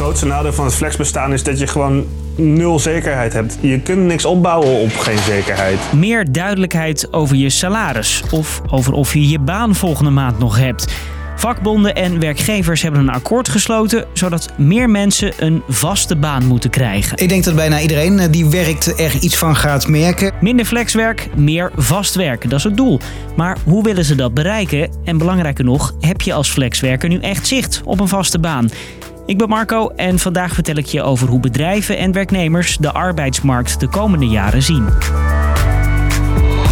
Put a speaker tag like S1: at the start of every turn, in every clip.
S1: grootste nadeel van het flexbestaan is dat je gewoon nul zekerheid hebt. Je kunt niks opbouwen op geen zekerheid.
S2: Meer duidelijkheid over je salaris of over of je je baan volgende maand nog hebt. Vakbonden en werkgevers hebben een akkoord gesloten zodat meer mensen een vaste baan moeten krijgen.
S3: Ik denk dat bijna iedereen eh, die werkt er iets van gaat merken.
S2: Minder flexwerk, meer vast werken, dat is het doel. Maar hoe willen ze dat bereiken? En belangrijker nog, heb je als flexwerker nu echt zicht op een vaste baan? Ik ben Marco en vandaag vertel ik je over hoe bedrijven en werknemers de arbeidsmarkt de komende jaren zien.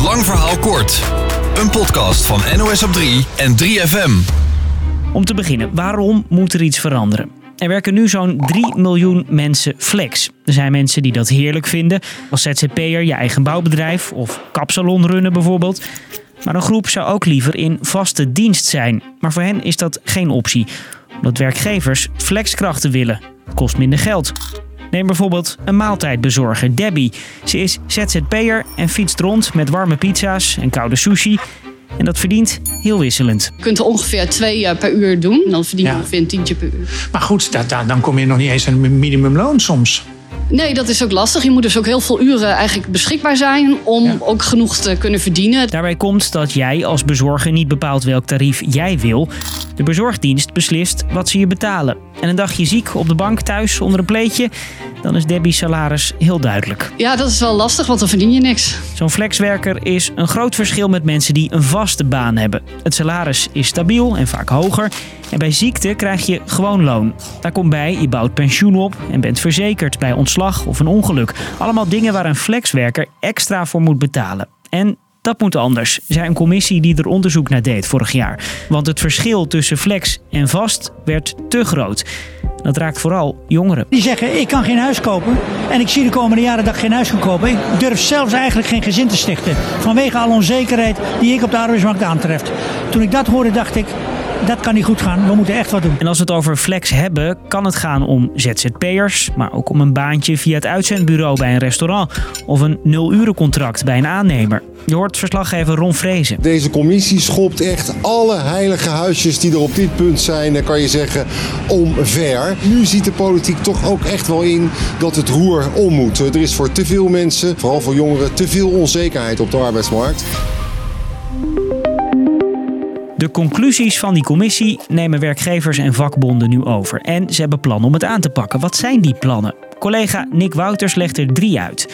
S4: Lang verhaal kort. Een podcast van NOS op 3 en 3FM.
S2: Om te beginnen, waarom moet er iets veranderen? Er werken nu zo'n 3 miljoen mensen flex. Er zijn mensen die dat heerlijk vinden, als ZZP'er je eigen bouwbedrijf of kapsalon runnen bijvoorbeeld. Maar een groep zou ook liever in vaste dienst zijn. Maar voor hen is dat geen optie, omdat werkgevers flexkrachten willen. Kost minder geld. Neem bijvoorbeeld een maaltijdbezorger, Debbie. Ze is ZZP'er en fietst rond met warme pizza's en koude sushi. En dat verdient heel wisselend.
S5: Je kunt er ongeveer twee eh, per uur doen. Dan verdien je
S6: Ja.
S5: ongeveer een tientje per uur.
S6: Maar goed, da- da- dan kom je nog niet eens aan een minimumloon soms.
S5: Nee, dat is ook lastig. Je moet dus ook heel veel uren eigenlijk beschikbaar zijn om
S6: Ja.
S5: ook genoeg te kunnen verdienen.
S2: Daarbij komt dat jij als bezorger niet bepaalt welk tarief jij wil. De bezorgdienst beslist wat ze je betalen. En een dagje ziek op de bank thuis onder een pleetje, dan is Debbie's salaris heel duidelijk.
S5: Ja, dat is wel lastig, want dan verdien je niks.
S2: Zo'n flexwerker is een groot verschil met mensen die een vaste baan hebben. Het salaris is stabiel en vaak hoger. En bij ziekte krijg je gewoon loon. Daar komt bij, je bouwt pensioen op en bent verzekerd bij ontslag of een ongeluk. Allemaal dingen waar een flexwerker extra voor moet betalen. En dat moet anders, zei een commissie die er onderzoek naar deed vorig jaar. Want het verschil tussen flex en vast werd te groot. Dat raakt vooral jongeren.
S7: Die zeggen, ik kan geen huis kopen en ik zie de komende jaren dat ik geen huis kan kopen. Ik durf zelfs eigenlijk geen gezin te stichten. Vanwege alle onzekerheid die ik op de arbeidsmarkt aantreft. Toen ik dat hoorde dacht ik, dat kan niet goed gaan. We moeten echt wat doen.
S2: En als we het over flex hebben, kan het gaan om ZZP'ers, maar ook om een baantje via het uitzendbureau bij een restaurant of een nul-urencontract bij een aannemer. Je hoort verslaggever Ron Vrezen.
S8: Deze commissie schopt echt alle heilige huisjes die er op dit punt zijn, eh, kan je zeggen, omver. Nu ziet de politiek toch ook echt wel in dat het roer om moet. Er is voor te veel mensen, vooral voor jongeren, te veel onzekerheid op de arbeidsmarkt.
S2: De conclusies van die commissie nemen werkgevers en vakbonden nu over. En ze hebben plannen om het aan te pakken. Wat zijn die plannen? Collega Nick Wouters legt er drie uit.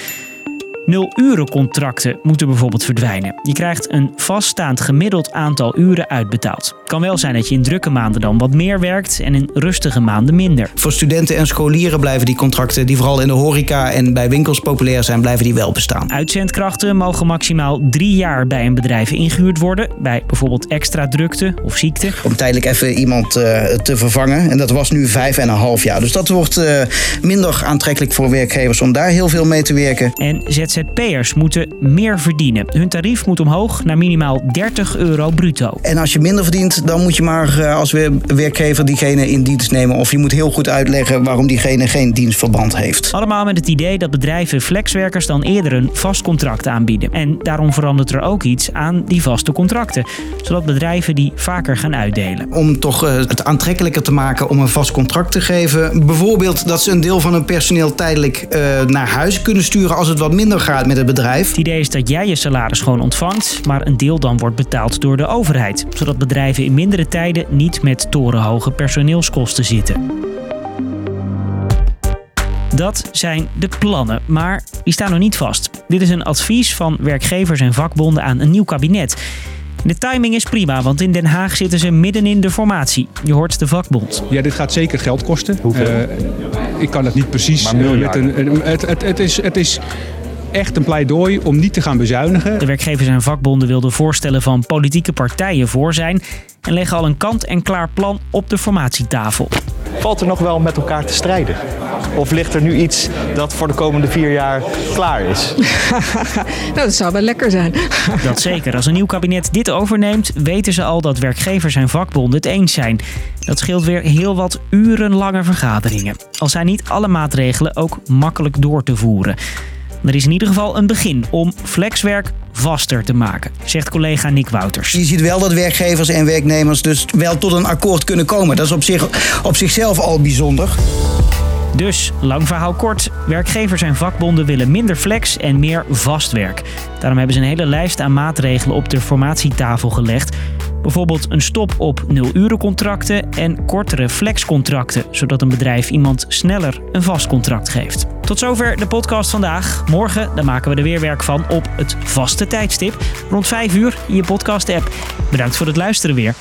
S2: Nul-urencontracten moeten bijvoorbeeld verdwijnen. Je krijgt een vaststaand gemiddeld aantal uren uitbetaald. Kan wel zijn dat je in drukke maanden dan wat meer werkt en in rustige maanden minder.
S3: Voor studenten en scholieren blijven die contracten, die vooral in de horeca en bij winkels populair zijn, blijven die wel bestaan.
S2: Uitzendkrachten mogen maximaal drie jaar bij een bedrijf ingehuurd worden, bij bijvoorbeeld extra drukte of ziekte.
S3: Om tijdelijk even iemand eh, te vervangen. En dat was nu vijf en een half jaar. Dus dat wordt eh, minder aantrekkelijk voor werkgevers om daar heel veel mee te werken.
S2: En ZZP'ers moeten meer verdienen. Hun tarief moet omhoog naar minimaal 30 euro bruto.
S3: En als je minder verdient, dan moet je maar eh, als werkgever diegene in dienst nemen. Of je moet heel goed uitleggen waarom diegene geen dienstverband heeft.
S2: Allemaal met het idee dat bedrijven flexwerkers dan eerder een vast contract aanbieden. En daarom verandert er ook iets aan die vaste contracten, zodat bedrijven die vaker gaan uitdelen.
S3: Om toch eh, het aantrekkelijker te maken om een vast contract te geven. Bijvoorbeeld dat ze een deel van hun personeel tijdelijk eh, naar huis kunnen sturen als het wat minder gaat met het bedrijf.
S2: Het idee is dat jij je salaris gewoon ontvangt, maar een deel dan wordt betaald door de overheid, zodat bedrijven in mindere tijden niet met torenhoge personeelskosten zitten. Dat zijn de plannen, maar die staan nog niet vast. Dit is een advies van werkgevers en vakbonden aan een nieuw kabinet. De timing is prima, want in Den Haag zitten ze midden in de formatie. Je hoort de vakbond.
S9: Ja, dit gaat zeker geld kosten. Hoeveel? ik kan het niet precies.
S10: Maar
S9: eh,
S10: miljarden.
S9: met een, een- het, het, het, is, het is echt een pleidooi om niet te gaan bezuinigen.
S2: De werkgevers en vakbonden wilden voorstellen van politieke partijen voor zijn en leggen al een kant-en-klaar plan op de formatietafel.
S10: Valt er nog wel met elkaar te strijden? Of ligt er nu iets dat voor de komende vier jaar klaar is?
S11: Nou, dat zou wel lekker zijn.
S2: Dat zeker. Als een nieuw kabinet dit overneemt, weten ze al dat werkgevers en vakbonden het eens zijn. Dat scheelt weer heel wat urenlange vergaderingen. Al zijn niet alle maatregelen ook makkelijk door te voeren. Er is in ieder geval een begin om flexwerk vaster te maken, zegt collega Nick Wouters.
S3: Je ziet wel dat werkgevers en werknemers dus wel tot een akkoord kunnen komen. Dat is op, zich, op zichzelf al bijzonder.
S2: Dus, lang verhaal kort, werkgevers en vakbonden willen minder flex en meer vastwerk. Daarom hebben ze een hele lijst aan maatregelen op de formatietafel gelegd. Bijvoorbeeld een stop op nul-urencontracten en kortere flexcontracten, zodat een bedrijf iemand sneller een vast contract geeft. Tot zover de podcast vandaag. Morgen dan maken we er weer werk van op het vaste tijdstip rond 5 uur in je podcast-app. Bedankt voor het luisteren weer.